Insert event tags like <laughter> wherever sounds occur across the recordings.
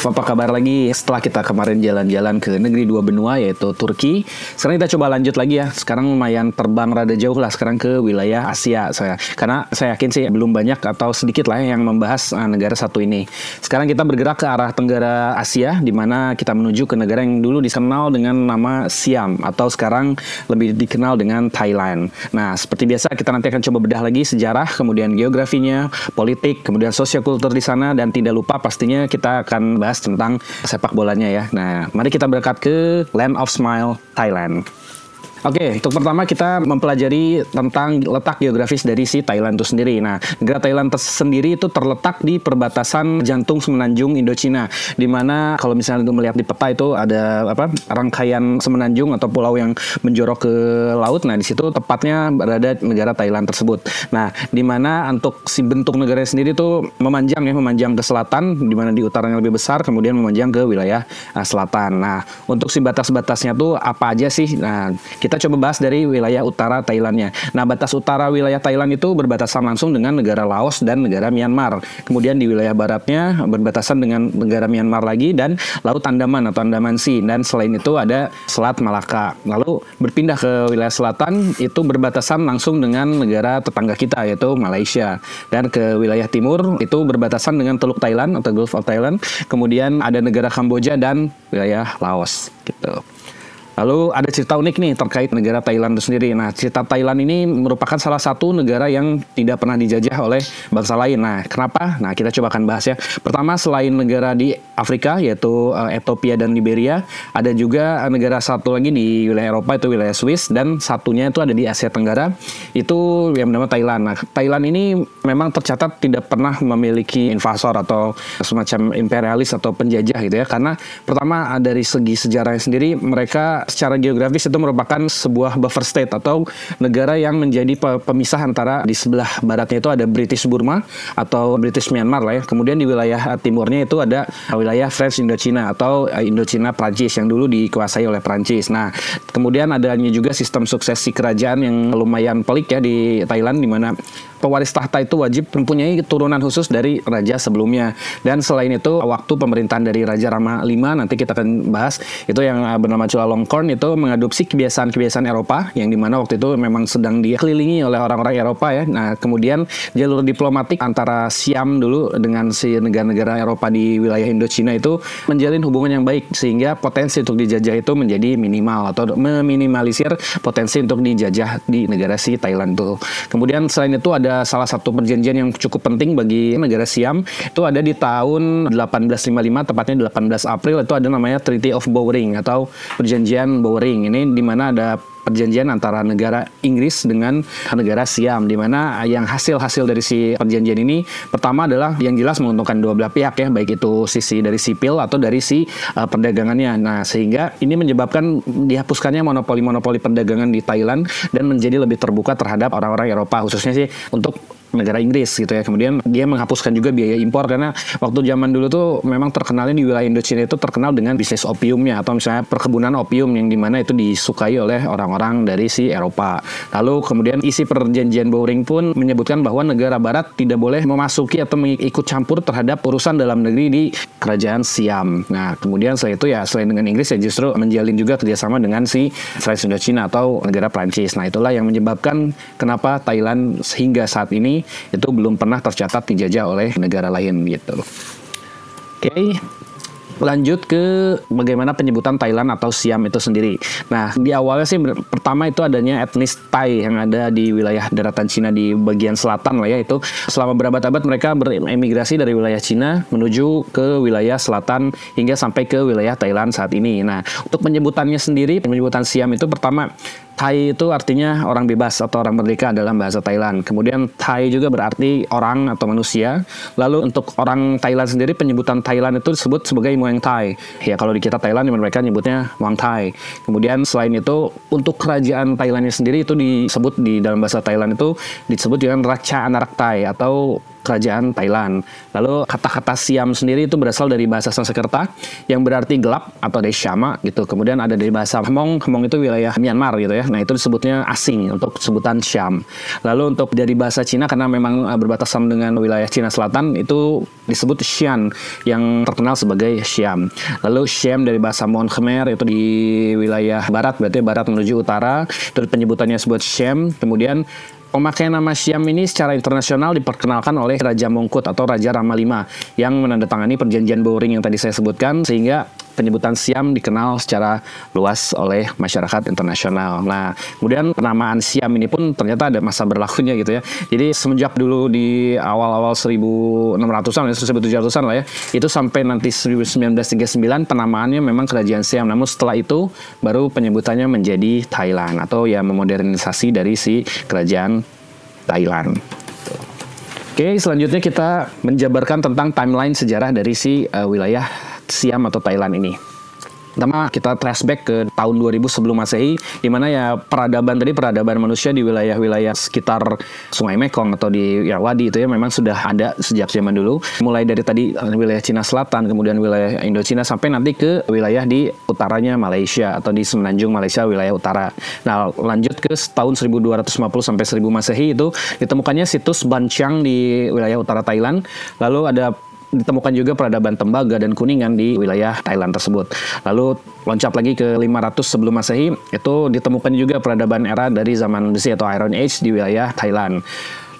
apa kabar lagi? Setelah kita kemarin jalan-jalan ke negeri dua benua yaitu Turki, sekarang kita coba lanjut lagi ya. Sekarang lumayan terbang rada jauh lah sekarang ke wilayah Asia saya. Karena saya yakin sih belum banyak atau sedikit lah yang membahas uh, negara satu ini. Sekarang kita bergerak ke arah tenggara Asia di mana kita menuju ke negara yang dulu dikenal dengan nama Siam atau sekarang lebih dikenal dengan Thailand. Nah, seperti biasa kita nanti akan coba bedah lagi sejarah, kemudian geografinya, politik, kemudian sosiokultur di sana dan tidak lupa pastinya kita akan tentang sepak bolanya ya. Nah, mari kita berangkat ke Land of Smile, Thailand. Oke, untuk pertama kita mempelajari tentang letak geografis dari si Thailand itu sendiri. Nah, negara Thailand sendiri itu terletak di perbatasan jantung semenanjung Indochina, di mana kalau misalnya itu melihat di peta itu ada apa rangkaian semenanjung atau pulau yang menjorok ke laut. Nah, di situ tepatnya berada negara Thailand tersebut. Nah, di mana untuk si bentuk negara sendiri itu memanjang ya, memanjang ke selatan, di mana di utaranya lebih besar, kemudian memanjang ke wilayah uh, selatan. Nah, untuk si batas-batasnya tuh apa aja sih? Nah, kita kita coba bahas dari wilayah utara Thailandnya. Nah, batas utara wilayah Thailand itu berbatasan langsung dengan negara Laos dan negara Myanmar. Kemudian di wilayah baratnya berbatasan dengan negara Myanmar lagi dan Laut Andaman atau Andaman Sea. Dan selain itu ada Selat Malaka. Lalu berpindah ke wilayah selatan itu berbatasan langsung dengan negara tetangga kita yaitu Malaysia. Dan ke wilayah timur itu berbatasan dengan Teluk Thailand atau Gulf of Thailand. Kemudian ada negara Kamboja dan wilayah Laos gitu. Lalu ada cerita unik nih terkait negara Thailand itu sendiri. Nah, cerita Thailand ini merupakan salah satu negara yang tidak pernah dijajah oleh bangsa lain. Nah, kenapa? Nah, kita coba akan bahas ya. Pertama, selain negara di Afrika yaitu uh, Ethiopia dan Liberia, ada juga negara satu lagi di wilayah Eropa itu wilayah Swiss dan satunya itu ada di Asia Tenggara itu yang bernama Thailand. Nah, Thailand ini memang tercatat tidak pernah memiliki invasor atau semacam imperialis atau penjajah gitu ya. Karena pertama dari segi sejarahnya sendiri mereka secara geografis itu merupakan sebuah buffer state atau negara yang menjadi pemisah antara di sebelah baratnya itu ada British Burma atau British Myanmar lah ya. Kemudian di wilayah timurnya itu ada wilayah French Indochina atau eh, Indochina Prancis yang dulu dikuasai oleh Prancis. Nah, kemudian adanya juga sistem suksesi kerajaan yang lumayan pelik ya di Thailand di mana pewaris tahta itu wajib mempunyai turunan khusus dari raja sebelumnya. Dan selain itu waktu pemerintahan dari Raja Rama V nanti kita akan bahas itu yang eh, bernama Chulalongkorn itu mengadopsi kebiasaan-kebiasaan Eropa yang di mana waktu itu memang sedang dikelilingi oleh orang-orang Eropa ya. Nah kemudian jalur diplomatik antara Siam dulu dengan si negara-negara Eropa di wilayah Indochina itu menjalin hubungan yang baik sehingga potensi untuk dijajah itu menjadi minimal atau meminimalisir potensi untuk dijajah di negara si Thailand tuh. Kemudian selain itu ada ada salah satu perjanjian yang cukup penting bagi negara Siam. Itu ada di tahun 1855 tepatnya 18 April itu ada namanya Treaty of Bowring atau perjanjian Bowring. Ini di mana ada perjanjian antara negara Inggris dengan negara Siam di mana yang hasil-hasil dari si perjanjian ini pertama adalah yang jelas menguntungkan dua belah pihak ya baik itu sisi dari sipil atau dari si uh, perdagangannya. Nah, sehingga ini menyebabkan dihapuskannya monopoli-monopoli perdagangan di Thailand dan menjadi lebih terbuka terhadap orang-orang Eropa khususnya sih untuk negara Inggris gitu ya. Kemudian dia menghapuskan juga biaya impor karena waktu zaman dulu tuh memang terkenalnya di wilayah Indochina itu terkenal dengan bisnis opiumnya atau misalnya perkebunan opium yang di mana itu disukai oleh orang-orang dari si Eropa. Lalu kemudian isi perjanjian Bowring pun menyebutkan bahwa negara Barat tidak boleh memasuki atau mengikut campur terhadap urusan dalam negeri di kerajaan Siam. Nah kemudian setelah itu ya selain dengan Inggris ya justru menjalin juga kerjasama dengan si French Indochina atau negara Prancis. Nah itulah yang menyebabkan kenapa Thailand sehingga saat ini itu belum pernah tercatat dijajah oleh negara lain gitu. Oke, okay lanjut ke bagaimana penyebutan Thailand atau Siam itu sendiri. Nah, di awalnya sih pertama itu adanya etnis Thai yang ada di wilayah daratan Cina di bagian selatan lah ya itu selama berabad-abad mereka beremigrasi dari wilayah Cina menuju ke wilayah selatan hingga sampai ke wilayah Thailand saat ini. Nah, untuk penyebutannya sendiri, penyebutan Siam itu pertama Thai itu artinya orang bebas atau orang merdeka dalam bahasa Thailand. Kemudian Thai juga berarti orang atau manusia. Lalu untuk orang Thailand sendiri penyebutan Thailand itu disebut sebagai Muang Thai. Ya kalau di kita Thailand mereka nyebutnya Wang Thai. Kemudian selain itu untuk kerajaan Thailandnya sendiri itu disebut di dalam bahasa Thailand itu disebut dengan Raja Anarak Thai atau kerajaan Thailand. Lalu kata-kata Siam sendiri itu berasal dari bahasa Sanskerta yang berarti gelap atau dari Syama gitu. Kemudian ada dari bahasa Hmong, Hmong itu wilayah Myanmar gitu ya. Nah itu disebutnya asing untuk sebutan Syam. Lalu untuk dari bahasa Cina karena memang uh, berbatasan dengan wilayah Cina Selatan itu disebut Xian yang terkenal sebagai Siam. Lalu Siam dari bahasa Mon Khmer itu di wilayah barat berarti barat menuju utara itu penyebutannya disebut Siam. Kemudian Pemakaian nama Siam ini secara internasional diperkenalkan oleh Raja Mongkut atau Raja Rama V yang menandatangani perjanjian Bowring yang tadi saya sebutkan sehingga penyebutan Siam dikenal secara luas oleh masyarakat internasional. Nah, kemudian penamaan Siam ini pun ternyata ada masa berlakunya gitu ya. Jadi semenjak dulu di awal-awal 1600-an ya 1700-an lah ya, itu sampai nanti 1939 penamaannya memang kerajaan Siam. Namun setelah itu baru penyebutannya menjadi Thailand atau ya memodernisasi dari si kerajaan Thailand. Oke, selanjutnya kita menjabarkan tentang timeline sejarah dari si uh, wilayah Siam atau Thailand ini. Pertama kita flashback ke tahun 2000 sebelum Masehi di mana ya peradaban tadi peradaban manusia di wilayah-wilayah sekitar Sungai Mekong atau di ya Wadi itu ya memang sudah ada sejak zaman dulu. Mulai dari tadi eh, wilayah Cina Selatan, kemudian wilayah Indochina sampai nanti ke wilayah di utaranya Malaysia atau di semenanjung Malaysia wilayah utara. Nah, lanjut ke tahun 1250 sampai 1000 Masehi itu ditemukannya situs Banchang di wilayah utara Thailand. Lalu ada ditemukan juga peradaban Tembaga dan Kuningan di wilayah Thailand tersebut. Lalu loncat lagi ke 500 sebelum Masehi, itu ditemukan juga peradaban era dari zaman besi atau Iron Age di wilayah Thailand.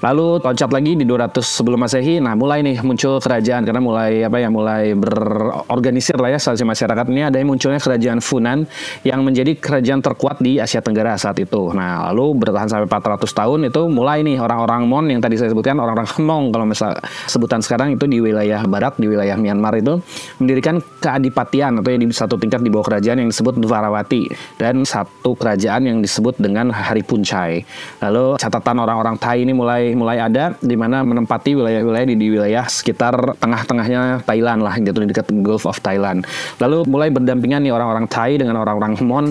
Lalu loncat lagi di 200 sebelum Masehi, nah mulai nih muncul kerajaan karena mulai apa ya mulai berorganisir lah ya saat masyarakat ini ada yang munculnya kerajaan Funan yang menjadi kerajaan terkuat di Asia Tenggara saat itu. Nah, lalu bertahan sampai 400 tahun itu mulai nih orang-orang Mon yang tadi saya sebutkan orang-orang Hmong kalau misal sebutan sekarang itu di wilayah barat di wilayah Myanmar itu mendirikan keadipatian atau yang di satu tingkat di bawah kerajaan yang disebut Dwarawati dan satu kerajaan yang disebut dengan Hari Puncai. Lalu catatan orang-orang Thai ini mulai mulai ada di mana menempati wilayah-wilayah di, di wilayah sekitar tengah-tengahnya Thailand lah gitu di dekat Gulf of Thailand. Lalu mulai berdampingan nih orang-orang Thai dengan orang-orang Hmong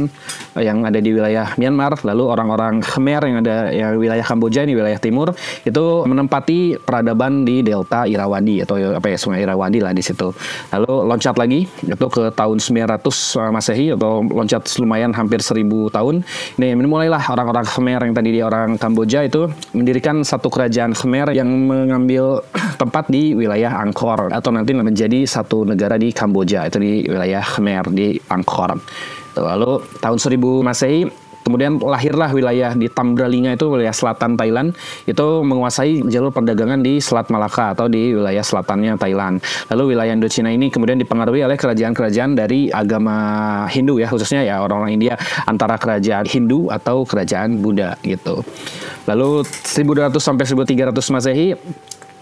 yang ada di wilayah Myanmar, lalu orang-orang Khmer yang ada yang wilayah Kamboja ini wilayah timur itu menempati peradaban di delta Irrawaddy atau apa ya Sungai Irrawaddy lah di situ. Lalu loncat lagi itu ke tahun 900 Masehi atau loncat lumayan hampir 1000 tahun. Ini mulailah orang-orang Khmer yang tadi di orang Kamboja itu mendirikan satu satu kerajaan Khmer yang mengambil <clears throat> tempat di wilayah Angkor atau nanti menjadi satu negara di Kamboja itu di wilayah Khmer di Angkor. Lalu tahun 1000 Masehi kemudian lahirlah wilayah di Tambralinga itu wilayah selatan Thailand itu menguasai jalur perdagangan di Selat Malaka atau di wilayah selatannya Thailand. Lalu wilayah Indochina ini kemudian dipengaruhi oleh kerajaan-kerajaan dari agama Hindu ya khususnya ya orang-orang India antara kerajaan Hindu atau kerajaan Buddha gitu. Lalu 1200 sampai 1300 Masehi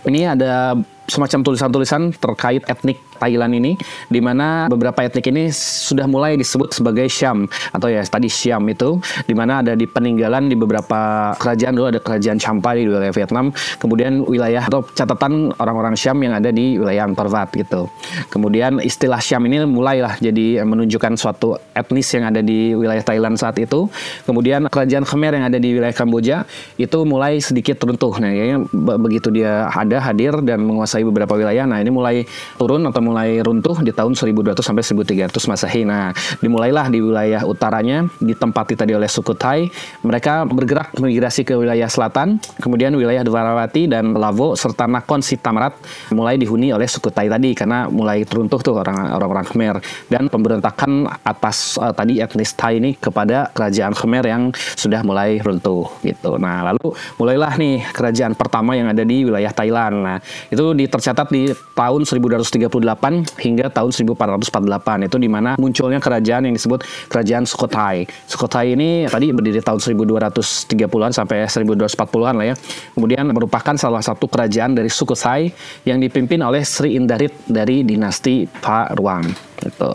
ini ada semacam tulisan-tulisan terkait etnik Thailand ini di mana beberapa etnik ini sudah mulai disebut sebagai Syam atau ya tadi Syam itu di mana ada di peninggalan di beberapa kerajaan dulu ada kerajaan Champa di wilayah Vietnam kemudian wilayah atau catatan orang-orang Syam yang ada di wilayah Wat gitu. Kemudian istilah Syam ini mulailah jadi menunjukkan suatu etnis yang ada di wilayah Thailand saat itu. Kemudian kerajaan Khmer yang ada di wilayah Kamboja itu mulai sedikit runtuh. Nah ya begitu dia ada hadir dan menguasai beberapa wilayah nah ini mulai turun atau mulai runtuh di tahun 1200 sampai 1300 Masehi. Nah, dimulailah di wilayah utaranya ditempati tadi oleh suku Thai. Mereka bergerak migrasi ke wilayah selatan, kemudian wilayah Dwarawati dan Lavo serta Nakon Sitamarat mulai dihuni oleh suku Thai tadi karena mulai teruntuh tuh orang-orang Khmer dan pemberontakan atas uh, tadi etnis Thai ini kepada kerajaan Khmer yang sudah mulai runtuh gitu. Nah, lalu mulailah nih kerajaan pertama yang ada di wilayah Thailand. Nah, itu tercatat di tahun 1238 hingga tahun 1448 itu di mana munculnya kerajaan yang disebut kerajaan Sukhothai. Sukhothai ini tadi berdiri tahun 1230-an sampai 1240-an lah ya. Kemudian merupakan salah satu kerajaan dari Sukhothai yang dipimpin oleh Sri Indarit dari dinasti Paruang. Gitu.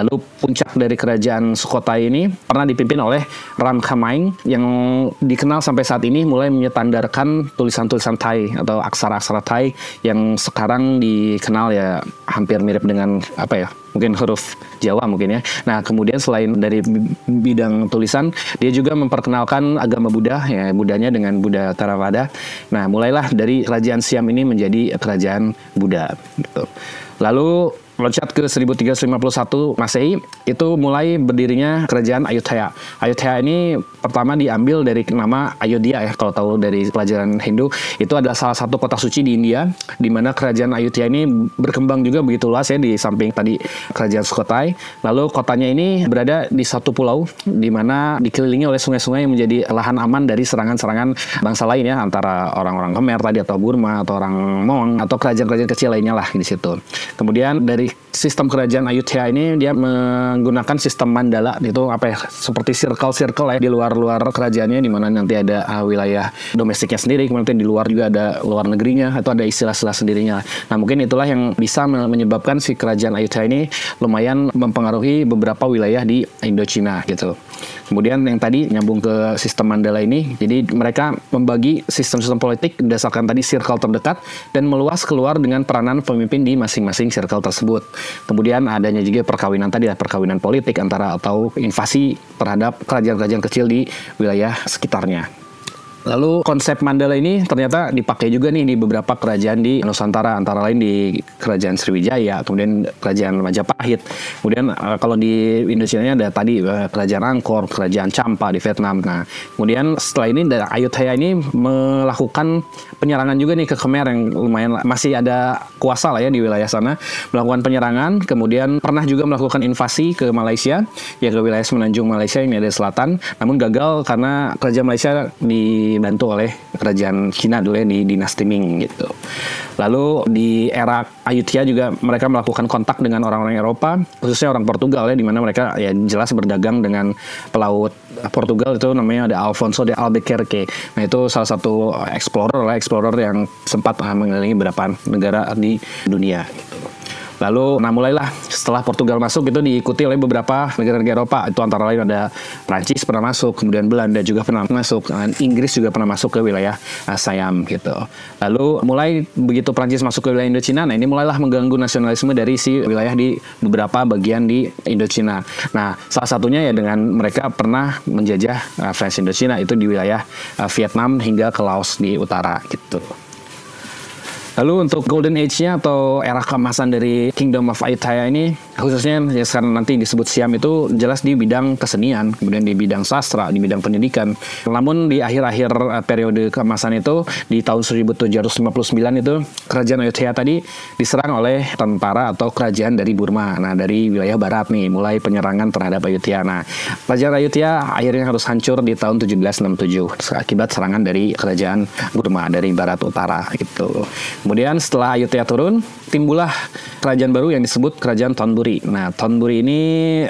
Lalu puncak dari kerajaan Sukhothai ini pernah dipimpin oleh Ram Khamaing yang dikenal sampai saat ini mulai menyetandarkan tulisan-tulisan Thai atau aksara-aksara Thai yang sekarang dikenal ya hampir mirip dengan apa ya mungkin huruf Jawa mungkin ya. Nah, kemudian selain dari bidang tulisan, dia juga memperkenalkan agama Buddha ya, Budanya dengan Buddha Theravada. Nah, mulailah dari kerajaan Siam ini menjadi kerajaan Buddha gitu. Lalu loncat ke 1351 Masehi itu mulai berdirinya kerajaan Ayutthaya. Ayutthaya ini pertama diambil dari nama Ayodhya ya kalau tahu dari pelajaran Hindu itu adalah salah satu kota suci di India di mana kerajaan Ayutthaya ini berkembang juga begitu luas ya di samping tadi kerajaan Sukhothai. Lalu kotanya ini berada di satu pulau di mana dikelilingi oleh sungai-sungai yang menjadi lahan aman dari serangan-serangan bangsa lain ya antara orang-orang Khmer tadi atau Burma atau orang Mong atau kerajaan-kerajaan kecil lainnya lah di situ. Kemudian dari sistem kerajaan Ayutthaya ini dia menggunakan sistem mandala itu apa ya seperti circle-circle ya di luar-luar kerajaannya di mana nanti ada uh, wilayah domestiknya sendiri kemudian di luar juga ada luar negerinya atau ada istilah-istilah sendirinya. Nah mungkin itulah yang bisa menyebabkan si kerajaan Ayutthaya ini lumayan mempengaruhi beberapa wilayah di Indochina gitu. Kemudian yang tadi nyambung ke sistem Mandala ini, jadi mereka membagi sistem-sistem politik berdasarkan tadi circle terdekat dan meluas keluar dengan peranan pemimpin di masing-masing circle tersebut. Kemudian adanya juga perkawinan tadi, perkawinan politik antara atau invasi terhadap kerajaan-kerajaan kecil di wilayah sekitarnya. Lalu konsep Mandala ini ternyata dipakai juga nih di beberapa kerajaan di Nusantara, antara lain di Kerajaan Sriwijaya, kemudian Kerajaan Majapahit. Kemudian uh, kalau di Indonesia ada tadi uh, Kerajaan Angkor, Kerajaan Champa di Vietnam. Nah, kemudian setelah ini Ayutthaya ini melakukan penyerangan juga nih ke Khmer yang lumayan masih ada kuasa lah ya di wilayah sana, melakukan penyerangan, kemudian pernah juga melakukan invasi ke Malaysia, ya ke wilayah semenanjung Malaysia ini ada selatan, namun gagal karena Kerajaan Malaysia di dibantu oleh kerajaan Cina dulu ya di dinasti Ming gitu. Lalu di era Ayutthaya juga mereka melakukan kontak dengan orang-orang Eropa, khususnya orang Portugal ya, di mana mereka ya jelas berdagang dengan pelaut Portugal itu namanya ada Alfonso de Albuquerque. Nah itu salah satu explorer lah, explorer yang sempat mengelilingi beberapa negara di dunia. Gitu. Lalu nah mulailah setelah Portugal masuk itu diikuti oleh beberapa negara-negara Eropa. Itu antara lain ada Prancis pernah masuk, kemudian Belanda juga pernah masuk, dan Inggris juga pernah masuk ke wilayah uh, Siam gitu. Lalu mulai begitu Prancis masuk ke wilayah Indochina, nah ini mulailah mengganggu nasionalisme dari si wilayah di beberapa bagian di Indochina. Nah, salah satunya ya dengan mereka pernah menjajah uh, French Indochina itu di wilayah uh, Vietnam hingga ke Laos di utara gitu. Lalu untuk golden age-nya atau era keemasan dari Kingdom of Ayutthaya ini khususnya ya sekarang nanti disebut Siam itu jelas di bidang kesenian, kemudian di bidang sastra, di bidang pendidikan. Namun di akhir-akhir eh, periode keemasan itu di tahun 1759 itu kerajaan Ayutthaya tadi diserang oleh tentara atau kerajaan dari Burma. Nah, dari wilayah barat nih mulai penyerangan terhadap Ayutthaya. Nah, kerajaan Ayutthaya akhirnya harus hancur di tahun 1767 akibat serangan dari kerajaan Burma dari barat utara gitu. Kemudian setelah Ayutthaya turun, timbullah kerajaan baru yang disebut Kerajaan Tonburi. Nah, Tonburi ini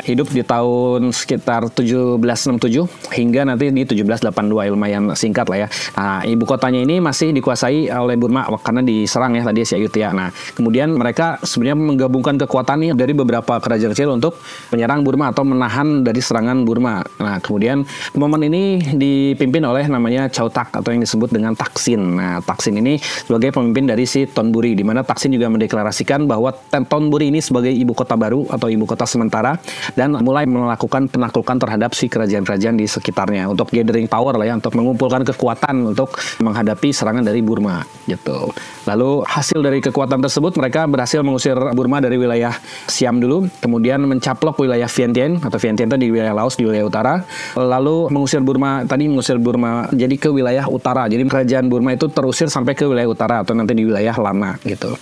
hidup di tahun sekitar 1767 hingga nanti di 1782 lumayan singkat lah ya. Nah, ibu kotanya ini masih dikuasai oleh Burma karena diserang ya tadi si Ayutthaya. Nah, kemudian mereka sebenarnya menggabungkan kekuatan nih dari beberapa kerajaan kecil untuk menyerang Burma atau menahan dari serangan Burma. Nah, kemudian momen ini dipimpin oleh namanya Chow Tak atau yang disebut dengan Taksin. Nah, Taksin ini sebagai pemimpin dari dari si Tonburi di mana Taksin juga mendeklarasikan bahwa Tonburi ini sebagai ibu kota baru atau ibu kota sementara dan mulai melakukan penaklukan terhadap si kerajaan-kerajaan di sekitarnya untuk gathering power lah ya untuk mengumpulkan kekuatan untuk menghadapi serangan dari Burma gitu. Lalu hasil dari kekuatan tersebut mereka berhasil mengusir Burma dari wilayah Siam dulu, kemudian mencaplok wilayah Vientiane atau Vientiane di wilayah Laos di wilayah utara, lalu mengusir Burma tadi mengusir Burma jadi ke wilayah utara. Jadi kerajaan Burma itu terusir sampai ke wilayah utara atau nanti di wilayah lama gitu.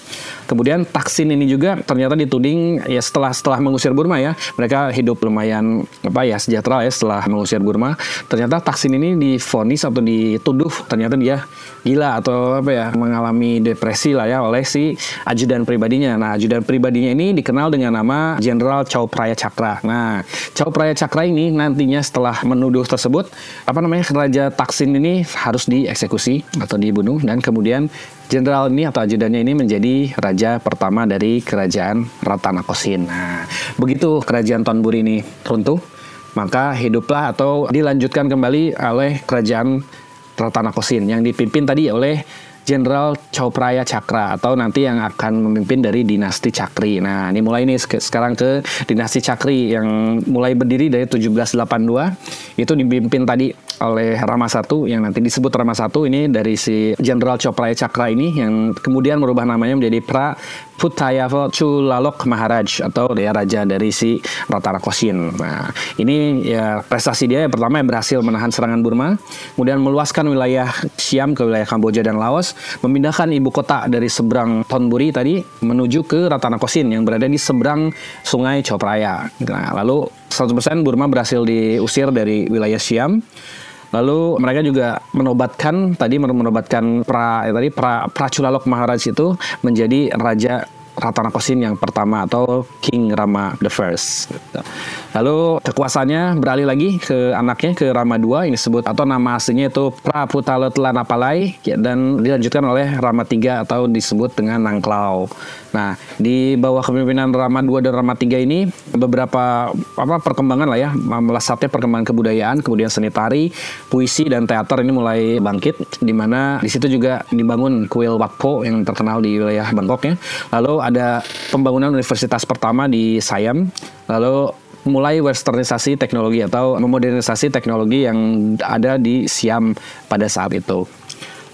Kemudian Taksin ini juga ternyata dituding ya setelah setelah mengusir Burma ya, mereka hidup lumayan apa ya sejahtera ya setelah mengusir Burma. Ternyata Taksin ini difonis atau dituduh ternyata dia gila atau apa ya mengalami depresi lah ya oleh si ajudan pribadinya. Nah, ajudan pribadinya ini dikenal dengan nama Jenderal Chow Praya Cakra. Nah, Chow Praya Cakra ini nantinya setelah menuduh tersebut apa namanya Raja Taksin ini harus dieksekusi atau dibunuh dan kemudian jenderal ini atau ajudannya ini menjadi raja pertama dari kerajaan Ratanakosin. Nah, begitu kerajaan Tonburi ini runtuh, maka hiduplah atau dilanjutkan kembali oleh kerajaan Ratanakosin yang dipimpin tadi oleh Jenderal Chaupraya Cakra atau nanti yang akan memimpin dari dinasti Cakri. Nah, ini mulai nih sekarang ke dinasti Cakri yang mulai berdiri dari 1782 itu dipimpin tadi oleh Rama I yang nanti disebut Rama I ini dari si Jenderal Chopraya Cakra ini yang kemudian merubah namanya menjadi Pra Putayava Chulalok Maharaj atau dia raja dari si Ratana Kosin. Nah, ini ya prestasi dia yang pertama yang berhasil menahan serangan Burma, kemudian meluaskan wilayah Siam ke wilayah Kamboja dan Laos, memindahkan ibu kota dari seberang Thonburi tadi menuju ke Ratana Kosin yang berada di seberang Sungai Chopraya. Nah, lalu 100% Burma berhasil diusir dari wilayah Siam Lalu mereka juga menobatkan tadi menobatkan pra ya tadi pra Praculalok Maharaj itu menjadi raja Ratanakosin yang pertama atau King Rama the First. Lalu kekuasaannya beralih lagi ke anaknya ke Rama II ini disebut atau nama aslinya itu Praputalotlanapalai ya, dan dilanjutkan oleh Rama III atau disebut dengan Nangklau. Nah, di bawah kepemimpinan Rama II dan Rama III ini beberapa apa perkembangan lah ya, melesatnya perkembangan kebudayaan, kemudian seni tari, puisi dan teater ini mulai bangkit di mana di situ juga dibangun kuil Wakpo yang terkenal di wilayah Bangkok ya. Lalu ada pembangunan universitas pertama di Siam, lalu mulai westernisasi teknologi atau memodernisasi teknologi yang ada di Siam pada saat itu.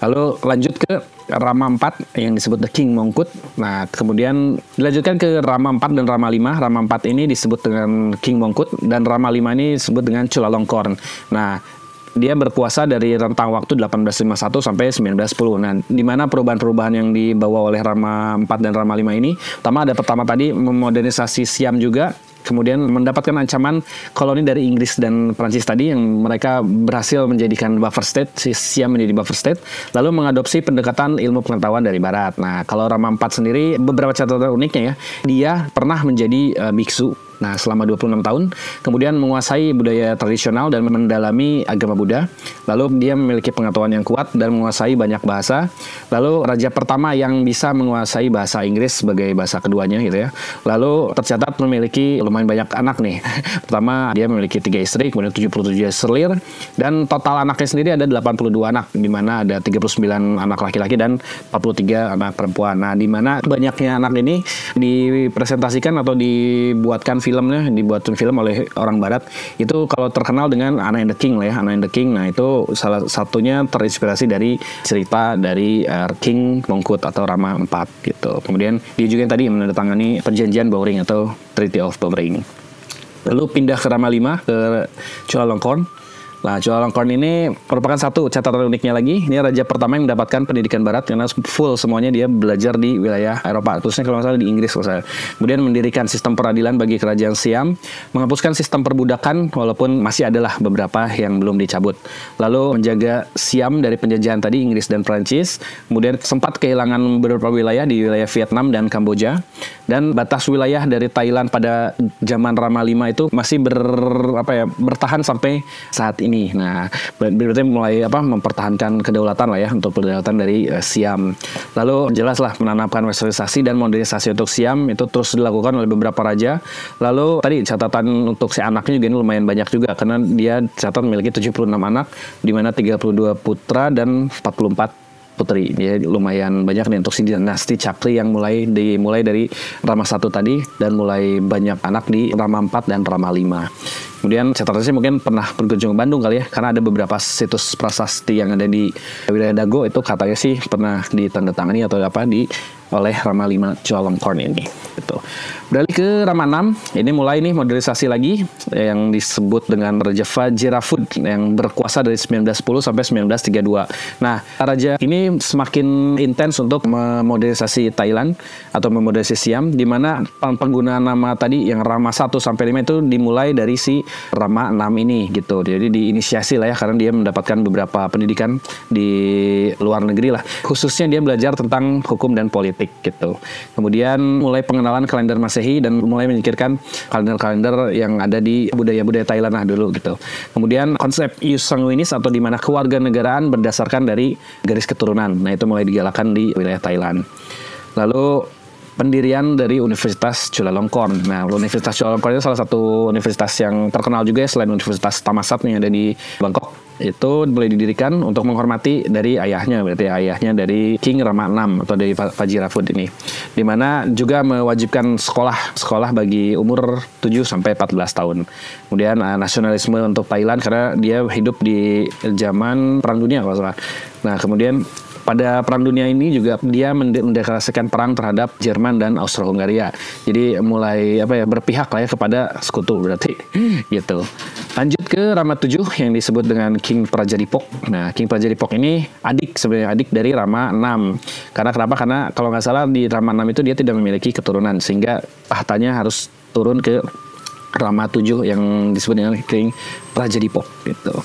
Lalu lanjut ke Rama 4 yang disebut The King Mongkut. Nah, kemudian dilanjutkan ke Rama 4 dan Rama 5. Rama 4 ini disebut dengan King Mongkut dan Rama 5 ini disebut dengan Chulalongkorn. Nah, dia berkuasa dari rentang waktu 1851 sampai 1910. Nah, di mana perubahan-perubahan yang dibawa oleh Rama 4 dan Rama 5 ini, pertama ada pertama tadi memodernisasi Siam juga, kemudian mendapatkan ancaman koloni dari Inggris dan Prancis tadi yang mereka berhasil menjadikan buffer state, Siam menjadi buffer state, lalu mengadopsi pendekatan ilmu pengetahuan dari barat. Nah, kalau Rama 4 sendiri beberapa catatan uniknya ya, dia pernah menjadi uh, biksu Nah, selama 26 tahun, kemudian menguasai budaya tradisional dan mendalami agama Buddha. Lalu dia memiliki pengetahuan yang kuat dan menguasai banyak bahasa. Lalu raja pertama yang bisa menguasai bahasa Inggris sebagai bahasa keduanya gitu ya. Lalu tercatat memiliki lumayan banyak anak nih. <laughs> Pertama, dia memiliki tiga istri, kemudian 77 selir dan total anaknya sendiri ada 82 anak di mana ada 39 anak laki-laki dan 43 anak perempuan. Nah, di mana banyaknya anak ini dipresentasikan atau dibuatkan filmnya dibuat film oleh orang barat itu kalau terkenal dengan Anna and the King lah ya Anna and the King. Nah itu salah satunya terinspirasi dari cerita dari uh, King Mongkut atau Rama IV gitu. Kemudian dia juga yang tadi menandatangani perjanjian Bowring atau Treaty of Bowring. Lalu pindah ke Rama V ke Chulalongkorn Nah, Chulalongkorn ini merupakan satu catatan uniknya lagi. Ini raja pertama yang mendapatkan pendidikan barat karena full semuanya dia belajar di wilayah Eropa, khususnya kalau salah di Inggris saya. Kemudian mendirikan sistem peradilan bagi kerajaan Siam, menghapuskan sistem perbudakan walaupun masih adalah beberapa yang belum dicabut. Lalu menjaga Siam dari penjajahan tadi Inggris dan Prancis. Kemudian sempat kehilangan beberapa wilayah di wilayah Vietnam dan Kamboja dan batas wilayah dari Thailand pada zaman Rama V itu masih ber apa ya bertahan sampai saat ini ini. Nah, berarti mulai apa mempertahankan kedaulatan lah ya untuk kedaulatan dari uh, Siam. Lalu jelaslah menanamkan westernisasi dan modernisasi untuk Siam itu terus dilakukan oleh beberapa raja. Lalu tadi catatan untuk si anaknya juga ini lumayan banyak juga karena dia catat memiliki 76 anak di mana 32 putra dan 44 putri. Ya lumayan banyak nih untuk si dinasti Cakri yang mulai dimulai dari Rama 1 tadi dan mulai banyak anak di Rama 4 dan Rama 5. Kemudian catatannya mungkin pernah berkunjung ke Bandung kali ya karena ada beberapa situs prasasti yang ada di wilayah Dago itu katanya sih pernah ditandatangani atau apa di oleh Rama 5 Chulalongkorn ini gitu. Beralih ke Rama 6, ini mulai nih modernisasi lagi yang disebut dengan Raja Vajirafud yang berkuasa dari 1910 sampai 1932. Nah, raja ini semakin intens untuk memodernisasi Thailand atau memodernisasi Siam di mana penggunaan nama tadi yang Rama 1 sampai 5 itu dimulai dari si Rama 6 ini gitu. Jadi diinisiasi lah ya karena dia mendapatkan beberapa pendidikan di luar negeri lah. Khususnya dia belajar tentang hukum dan politik gitu. Kemudian mulai pengenalan kalender Masehi dan mulai menyingkirkan kalender-kalender yang ada di budaya-budaya Thailand lah dulu gitu. Kemudian konsep ius sanguinis atau di mana kewarganegaraan berdasarkan dari garis keturunan. Nah, itu mulai digalakan di wilayah Thailand. Lalu pendirian dari Universitas Chulalongkorn. Nah, Universitas Chulalongkorn itu salah satu universitas yang terkenal juga ya selain Universitas Tamasat yang ada di Bangkok. Itu boleh didirikan untuk menghormati dari ayahnya berarti ayahnya dari King Rama VI atau dari Fajirafud ini. Di mana juga mewajibkan sekolah sekolah bagi umur 7 sampai 14 tahun. Kemudian uh, nasionalisme untuk Thailand karena dia hidup di zaman perang dunia kalau salah. Nah kemudian pada Perang Dunia ini juga dia mendeklarasikan perang terhadap Jerman dan Austro-Hungaria. Jadi mulai apa ya berpihak lah ya kepada sekutu berarti gitu. Lanjut ke Rama 7 yang disebut dengan King Prajadipok. Nah, King Prajadipok ini adik sebenarnya adik dari Rama 6. Karena kenapa? Karena kalau nggak salah di Rama 6 itu dia tidak memiliki keturunan sehingga tahtanya harus turun ke Rama 7 yang disebut dengan King Prajadipok gitu.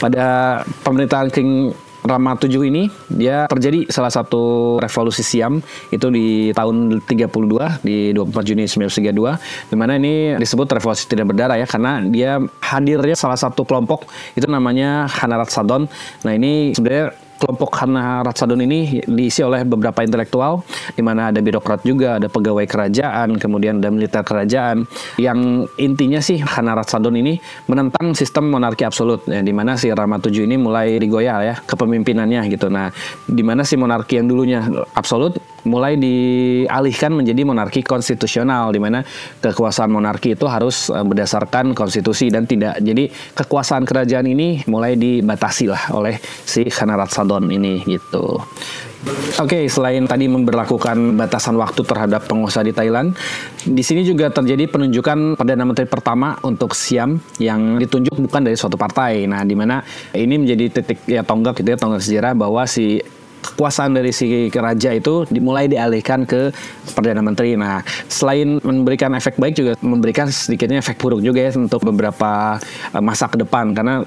Pada pemerintahan King Rama 7 ini dia terjadi salah satu revolusi Siam itu di tahun 32 di 24 Juni 1932 di mana ini disebut revolusi tidak berdarah ya karena dia hadirnya salah satu kelompok itu namanya Hanarat Sadon. Nah ini sebenarnya kelompok Hana Ratsadon ini diisi oleh beberapa intelektual di mana ada birokrat juga, ada pegawai kerajaan, kemudian ada militer kerajaan. Yang intinya sih Hana Ratsadon ini menentang sistem monarki absolut ya, di mana si Rama VII ini mulai digoyah ya kepemimpinannya gitu. Nah, di mana si monarki yang dulunya absolut mulai dialihkan menjadi monarki konstitusional di mana kekuasaan monarki itu harus eh, berdasarkan konstitusi dan tidak. Jadi kekuasaan kerajaan ini mulai dibatasi lah oleh si Khanarat Sadon ini gitu. Oke, okay, selain tadi memperlakukan batasan waktu terhadap pengusaha di Thailand, di sini juga terjadi penunjukan perdana menteri pertama untuk Siam yang ditunjuk bukan dari suatu partai. Nah, di mana ini menjadi titik ya tonggak gitu ya tonggak sejarah bahwa si kekuasaan dari si raja itu dimulai dialihkan ke perdana menteri. Nah, selain memberikan efek baik juga memberikan sedikitnya efek buruk juga ya untuk beberapa eh, masa ke depan karena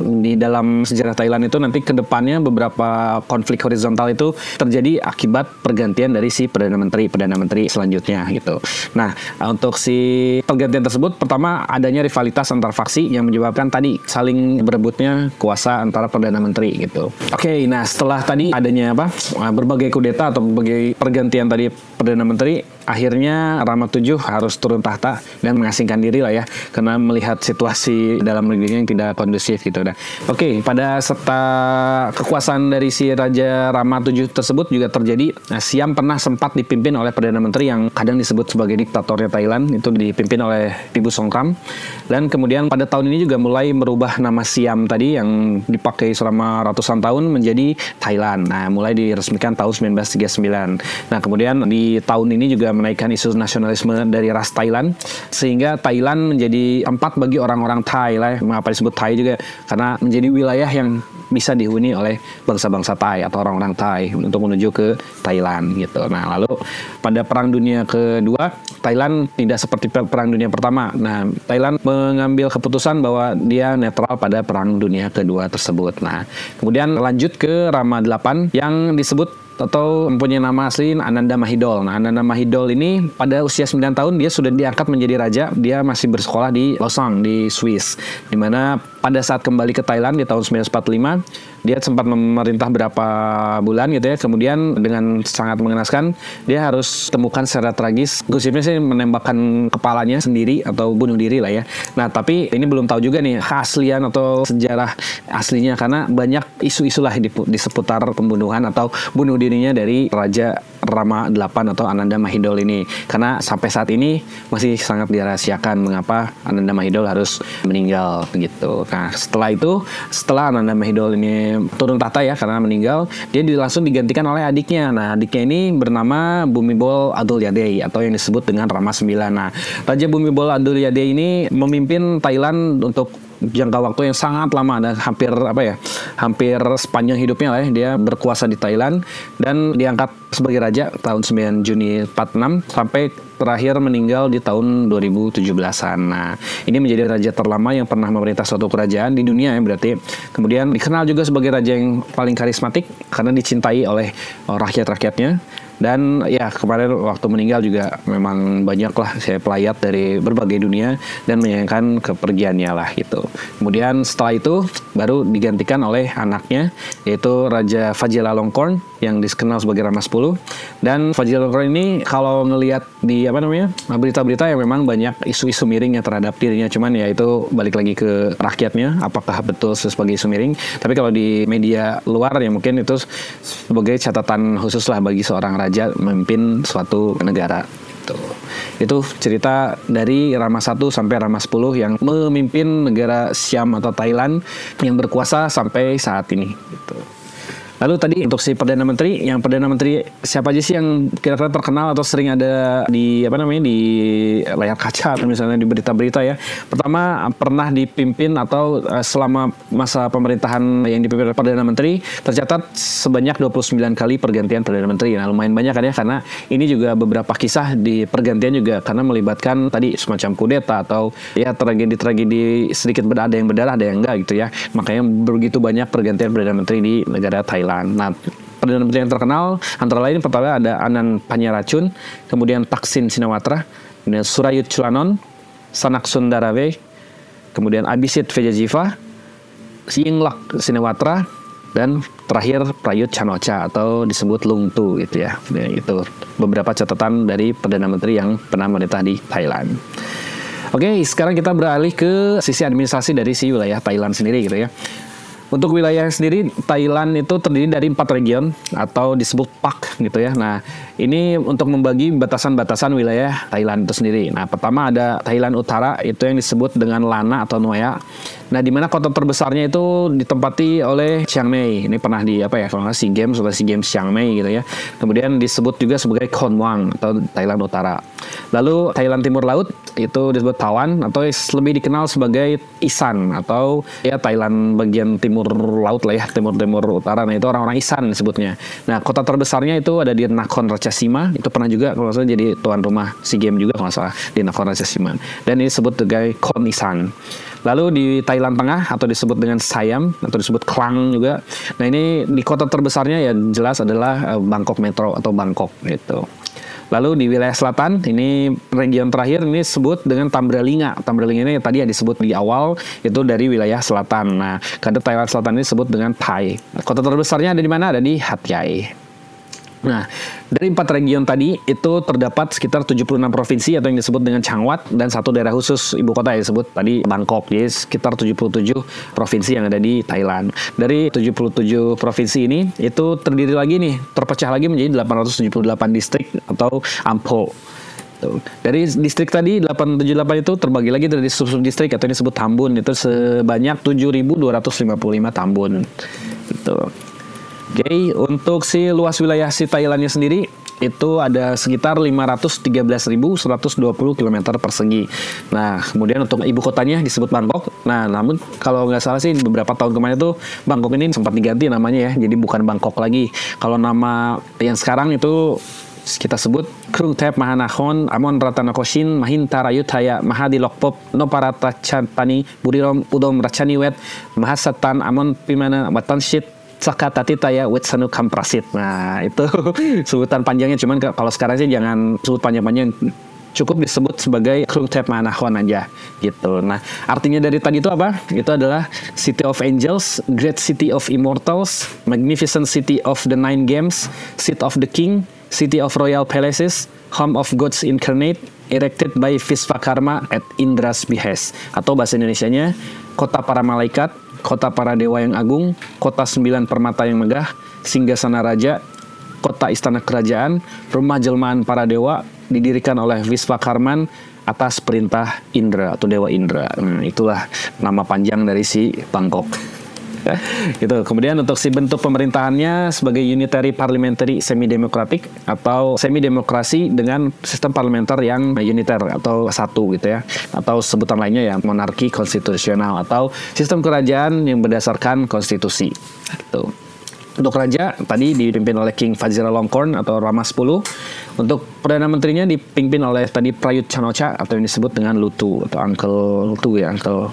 di dalam sejarah Thailand itu nanti ke depannya beberapa konflik horizontal itu terjadi akibat pergantian dari si perdana menteri perdana menteri selanjutnya gitu. Nah untuk si pergantian tersebut pertama adanya rivalitas antar faksi yang menyebabkan tadi saling berebutnya kuasa antara perdana menteri gitu. Oke, okay, nah setelah tadi adanya apa berbagai kudeta atau berbagai pergantian tadi perdana menteri akhirnya Rama VII harus turun tahta dan mengasingkan diri lah ya karena melihat situasi dalam negerinya yang tidak kondusif gitu. Nah, oke okay, pada serta kekuasaan dari si Raja Rama VII tersebut juga terjadi. Nah, Siam pernah sempat dipimpin oleh perdana menteri yang kadang disebut sebagai diktatornya Thailand itu dipimpin oleh Tibu Songkram dan kemudian pada tahun ini juga mulai merubah nama Siam tadi yang dipakai selama ratusan tahun menjadi Thailand. Nah, mulai diresmikan tahun 1939. Nah, kemudian di tahun ini juga menaikkan isu nasionalisme dari ras Thailand sehingga Thailand menjadi tempat bagi orang-orang Thai lah mengapa disebut Thai juga karena menjadi wilayah yang bisa dihuni oleh bangsa-bangsa Thai atau orang-orang Thai untuk menuju ke Thailand gitu. Nah, lalu pada Perang Dunia Kedua, Thailand tidak seperti Perang Dunia Pertama. Nah, Thailand mengambil keputusan bahwa dia netral pada Perang Dunia Kedua tersebut. Nah, kemudian lanjut ke Rama 8 yang disebut atau mempunyai nama asli Ananda Mahidol. Nah, Ananda Mahidol ini pada usia 9 tahun dia sudah diangkat menjadi raja. Dia masih bersekolah di Lausanne di Swiss. Di mana pada saat kembali ke Thailand di tahun 1945 dia sempat memerintah berapa bulan gitu ya. Kemudian dengan sangat mengenaskan dia harus temukan secara tragis. Gosipnya sih menembakkan kepalanya sendiri atau bunuh diri lah ya. Nah tapi ini belum tahu juga nih keaslian atau sejarah aslinya. Karena banyak isu-isu lah di, di seputar pembunuhan atau bunuh dirinya dari Raja Rama 8 atau Ananda Mahidol ini karena sampai saat ini masih sangat dirahasiakan mengapa Ananda Mahidol harus meninggal gitu Nah, setelah itu, setelah Ananda Mahidol ini turun tahta ya karena meninggal, dia langsung digantikan oleh adiknya. Nah, adiknya ini bernama Bumibol Adul Yadei atau yang disebut dengan Rama 9. Nah, Raja Bumibol Adul Yadei ini memimpin Thailand untuk jangka waktu yang sangat lama dan hampir apa ya hampir sepanjang hidupnya lah ya dia berkuasa di Thailand dan diangkat sebagai raja tahun 9 Juni 46 sampai terakhir meninggal di tahun 2017-an. Nah, ini menjadi raja terlama yang pernah memerintah suatu kerajaan di dunia ya berarti. Kemudian dikenal juga sebagai raja yang paling karismatik karena dicintai oleh rakyat-rakyatnya dan ya kemarin waktu meninggal juga memang banyak lah saya pelayat dari berbagai dunia dan menyayangkan kepergiannya lah gitu. Kemudian setelah itu baru digantikan oleh anaknya yaitu Raja Fajila Longkorn yang dikenal sebagai Rama 10 dan Fajrul ini kalau ngelihat di apa namanya berita-berita yang memang banyak isu-isu miring yang terhadap dirinya. Cuman ya itu balik lagi ke rakyatnya apakah betul sebagai isu miring. Tapi kalau di media luar ya mungkin itu sebagai catatan khusus lah bagi seorang raja memimpin suatu negara Tuh. Itu cerita dari Rama 1 sampai Rama 10 yang memimpin negara Siam atau Thailand yang berkuasa sampai saat ini gitu. Lalu tadi untuk si perdana menteri, yang perdana menteri siapa aja sih yang kira-kira terkenal atau sering ada di apa namanya di layar kaca atau misalnya di berita-berita ya. Pertama pernah dipimpin atau uh, selama masa pemerintahan yang dipimpin oleh perdana menteri tercatat sebanyak 29 kali pergantian perdana menteri. Nah lumayan banyak kan ya karena ini juga beberapa kisah di pergantian juga karena melibatkan tadi semacam kudeta atau ya tragedi-tragedi sedikit ada yang berdarah ada yang enggak gitu ya. Makanya begitu banyak pergantian perdana menteri di negara Thailand. Thailand. Nah, Perdana Menteri yang terkenal antara lain pertama ada Anan Panyaracun, kemudian Taksin Sinawatra, kemudian Surayut Chulanon, Sanak Sundarave, kemudian Abisit Vejajiva, Yingluck Sinawatra, dan terakhir Prayut Chanocha atau disebut Lungtu gitu ya. Nah, itu beberapa catatan dari Perdana Menteri yang pernah memerintah di Thailand. Oke, sekarang kita beralih ke sisi administrasi dari si wilayah Thailand sendiri gitu ya. Untuk wilayah sendiri Thailand itu terdiri dari empat region atau disebut PAK gitu ya. Nah ini untuk membagi batasan-batasan wilayah Thailand itu sendiri. Nah pertama ada Thailand Utara itu yang disebut dengan Lana atau Noya. Nah di mana kota terbesarnya itu ditempati oleh Chiang Mai. Ini pernah di apa ya kalau nggak SEA Games atau SEA Games Chiang Mai gitu ya. Kemudian disebut juga sebagai Khon Wang atau Thailand Utara. Lalu Thailand Timur Laut itu disebut Tawan atau lebih dikenal sebagai Isan atau ya Thailand bagian timur timur laut lah ya, timur-timur utara. Nah, itu orang-orang Isan disebutnya. Nah, kota terbesarnya itu ada di Nakhon Ratchasima. Itu pernah juga kalau salah jadi tuan rumah SEA Games juga kalau salah di Nakhon Ratchasima. Dan ini disebut sebagai Khon Isan. Lalu di Thailand Tengah atau disebut dengan Siam atau disebut Klang juga. Nah, ini di kota terbesarnya ya jelas adalah eh, Bangkok Metro atau Bangkok gitu. Lalu di wilayah selatan, ini region terakhir ini disebut dengan Tambralinga. Tambralinga ini tadi yang disebut di awal itu dari wilayah selatan. Nah, karena Taiwan Selatan ini disebut dengan Thai. Kota terbesarnya ada di mana? Ada di Hatyai. Nah, dari empat region tadi itu terdapat sekitar 76 provinsi atau yang disebut dengan Changwat dan satu daerah khusus ibu kota yang disebut tadi Bangkok. Jadi sekitar 77 provinsi yang ada di Thailand. Dari 77 provinsi ini itu terdiri lagi nih, terpecah lagi menjadi 878 distrik atau ampol. Dari distrik tadi 878 itu terbagi lagi dari sub-sub distrik atau yang disebut tambun itu sebanyak 7.255 tambun. Gitu. Oke, okay, untuk si luas wilayah si Thailandnya sendiri itu ada sekitar 513.120 km persegi. Nah, kemudian untuk ibu kotanya disebut Bangkok. Nah, namun kalau nggak salah sih beberapa tahun kemarin itu Bangkok ini sempat diganti namanya ya, jadi bukan Bangkok lagi. Kalau nama yang sekarang itu kita sebut Krung Tep Mahanahon Amon Ratanakoshin Mahinta Rayutaya Mahadi Lokpop Noparata Chantani Burirom Udom Rachani Wet Mahasatan Amon Pimana Watanshit ya Wetsanu Kamprasit. Nah, itu <laughs> sebutan panjangnya cuman kalau sekarang sih jangan sebut panjang-panjang cukup disebut sebagai Krungtep Manahon aja gitu. Nah, artinya dari tadi itu apa? Itu adalah City of Angels, Great City of Immortals, Magnificent City of the Nine Games, Seat of the King, City of Royal Palaces, Home of Gods Incarnate, erected by Visvakarma at Indra's behest. Atau bahasa Indonesianya, kota para malaikat, kota para dewa yang agung, kota sembilan permata yang megah, singgasana raja, kota istana kerajaan, rumah jelmaan para dewa, didirikan oleh Visvakarman atas perintah Indra atau Dewa Indra. Hmm, itulah nama panjang dari si Bangkok. Gitu. Kemudian untuk si bentuk pemerintahannya sebagai unitary parliamentary semi demokratik atau semi demokrasi dengan sistem parlementer yang uniter atau satu gitu ya. Atau sebutan lainnya ya monarki konstitusional atau sistem kerajaan yang berdasarkan konstitusi. Gitu. Untuk raja tadi dipimpin oleh King Vajiralongkorn atau Rama 10. Untuk perdana menterinya dipimpin oleh tadi Prayut Chanocha atau yang disebut dengan Lutu atau Uncle Lutu ya, Uncle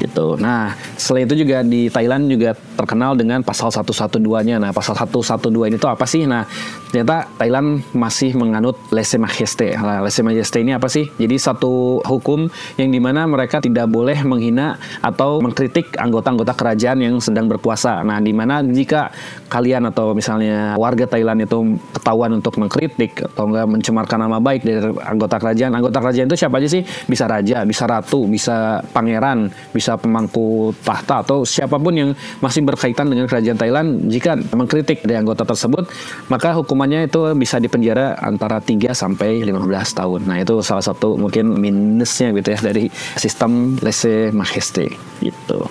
gitu. Nah, selain itu juga di Thailand juga terkenal dengan pasal 112-nya. Nah, pasal 112 ini tuh apa sih? Nah, ternyata Thailand masih menganut lese majesté. Nah, lese majesté ini apa sih? Jadi satu hukum yang di mana mereka tidak boleh menghina atau mengkritik anggota-anggota kerajaan yang sedang berkuasa. Nah, di mana jika kalian atau misalnya warga Thailand itu ketahuan untuk mengkritik atau enggak mencemarkan nama baik dari anggota kerajaan, anggota kerajaan itu siapa aja sih? Bisa raja, bisa ratu, bisa pangeran, bisa pemangku tahta atau siapa pun yang masih berkaitan dengan kerajaan Thailand jika mengkritik dari anggota tersebut maka hukumannya itu bisa dipenjara antara 3 sampai 15 tahun. Nah, itu salah satu mungkin minusnya gitu ya dari sistem lese majesté gitu.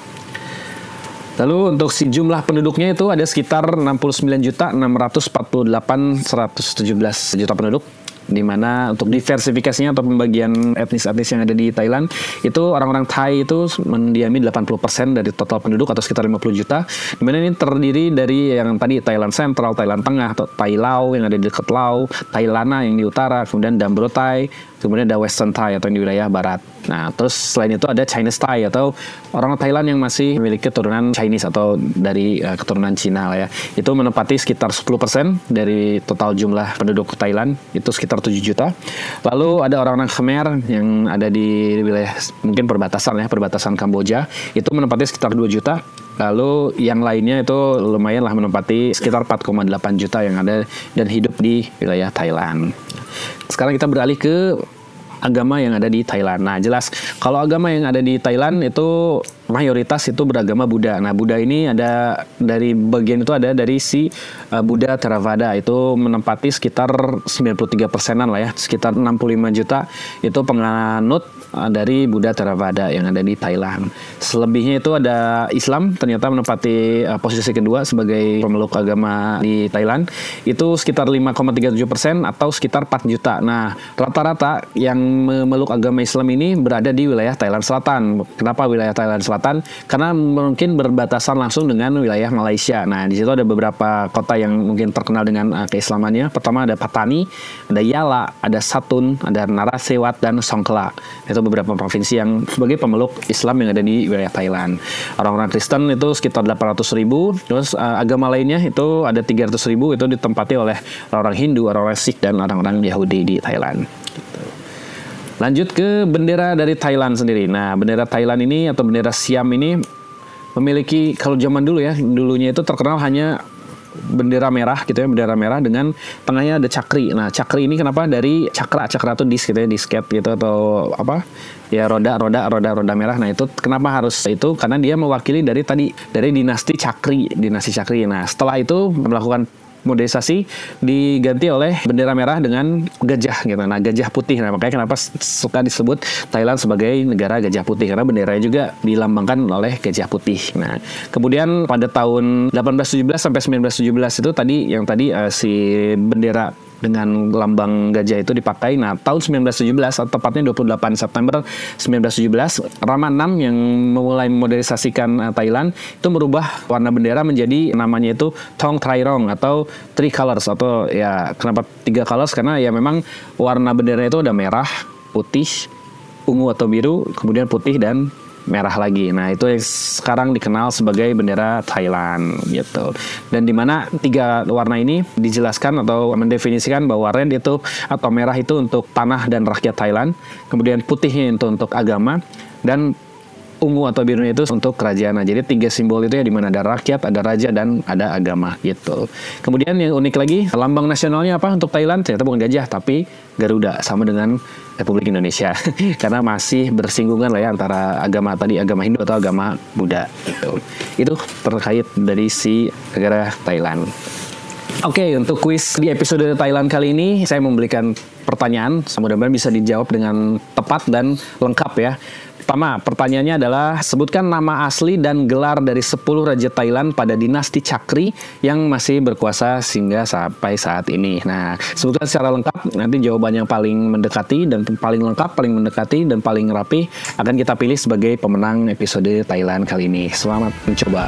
Lalu untuk si jumlah penduduknya itu ada sekitar 69 juta 648 117 juta penduduk di mana untuk diversifikasinya atau pembagian etnis-etnis yang ada di Thailand itu orang-orang Thai itu mendiami 80% dari total penduduk atau sekitar 50 juta. Di mana ini terdiri dari yang tadi Thailand Central, Thailand Tengah, atau Thai yang ada di dekat Lao, Thailana yang di utara, kemudian Dambro Thai, kemudian ada Western Thai atau di wilayah barat. Nah, terus selain itu ada Chinese Thai atau orang Thailand yang masih memiliki keturunan Chinese atau dari uh, keturunan Cina lah ya. Itu menempati sekitar 10% dari total jumlah penduduk Thailand, itu sekitar 7 juta. Lalu ada orang-orang Khmer yang ada di wilayah mungkin perbatasan ya, perbatasan Kamboja, itu menempati sekitar 2 juta. Lalu yang lainnya itu lumayan lah menempati sekitar 4,8 juta yang ada dan hidup di wilayah Thailand. Sekarang kita beralih ke agama yang ada di Thailand. Nah, jelas kalau agama yang ada di Thailand itu mayoritas itu beragama Buddha. Nah, Buddha ini ada dari bagian itu ada dari si uh, Buddha Theravada itu menempati sekitar 93 persenan lah ya, sekitar 65 juta itu penganut dari Buddha Theravada yang ada di Thailand. Selebihnya itu ada Islam ternyata menempati uh, posisi kedua sebagai pemeluk agama di Thailand itu sekitar 5,37 persen atau sekitar 4 juta. Nah, rata-rata yang memeluk agama Islam ini berada di wilayah Thailand Selatan. Kenapa wilayah Thailand Selatan? Karena mungkin berbatasan langsung dengan wilayah Malaysia. Nah, di situ ada beberapa kota yang mungkin terkenal dengan uh, keislamannya. Pertama ada Patani, ada Yala, ada Satun, ada Narasewat dan Songkhla. Itu beberapa provinsi yang sebagai pemeluk Islam yang ada di wilayah Thailand. Orang-orang Kristen itu sekitar 800 ribu. Terus uh, agama lainnya itu ada 300 ribu itu ditempati oleh orang-orang Hindu, orang-orang Sikh dan orang-orang Yahudi di Thailand. Lanjut ke bendera dari Thailand sendiri. Nah, bendera Thailand ini atau bendera Siam ini memiliki kalau zaman dulu ya, dulunya itu terkenal hanya bendera merah gitu ya, bendera merah dengan tengahnya ada cakri. Nah, cakri ini kenapa dari cakra, cakra itu disk gitu ya, disket gitu atau apa? Ya roda, roda, roda, roda merah. Nah, itu kenapa harus itu? Karena dia mewakili dari tadi dari dinasti Cakri, dinasti Cakri. Nah, setelah itu melakukan modernisasi diganti oleh bendera merah dengan gajah gitu. Nah, gajah putih. Nah, makanya kenapa suka disebut Thailand sebagai negara gajah putih karena benderanya juga dilambangkan oleh gajah putih. Nah, kemudian pada tahun 1817 sampai 1917 itu tadi yang tadi uh, si bendera dengan lambang gajah itu dipakai. Nah, tahun 1917 atau tepatnya 28 September 1917, Rama VI yang memulai modernisasikan uh, Thailand itu merubah warna bendera menjadi namanya itu Tong Trai Rong atau Three Colors atau ya kenapa tiga colors karena ya memang warna bendera itu ada merah, putih, ungu atau biru, kemudian putih dan merah lagi. Nah, itu sekarang dikenal sebagai bendera Thailand gitu. Dan di mana tiga warna ini dijelaskan atau mendefinisikan bahwa red itu atau merah itu untuk tanah dan rakyat Thailand, kemudian putihnya itu untuk agama dan ungu atau birunya itu untuk kerajaan. Nah, jadi tiga simbol itu ya di mana ada rakyat, ada raja dan ada agama gitu. Kemudian yang unik lagi, lambang nasionalnya apa untuk Thailand? Ternyata bukan gajah tapi Garuda sama dengan Republik Indonesia. <laughs> Karena masih bersinggungan lah ya antara agama tadi agama Hindu atau agama Buddha gitu. Itu terkait dari si negara Thailand. Oke, okay, untuk kuis di episode Thailand kali ini saya memberikan pertanyaan, mudah-mudahan bisa dijawab dengan tepat dan lengkap ya. Pertama, pertanyaannya adalah sebutkan nama asli dan gelar dari 10 raja Thailand pada dinasti Chakri yang masih berkuasa sehingga sampai saat ini. Nah, sebutkan secara lengkap, nanti jawaban yang paling mendekati dan paling lengkap, paling mendekati dan paling rapi akan kita pilih sebagai pemenang episode Thailand kali ini. Selamat mencoba.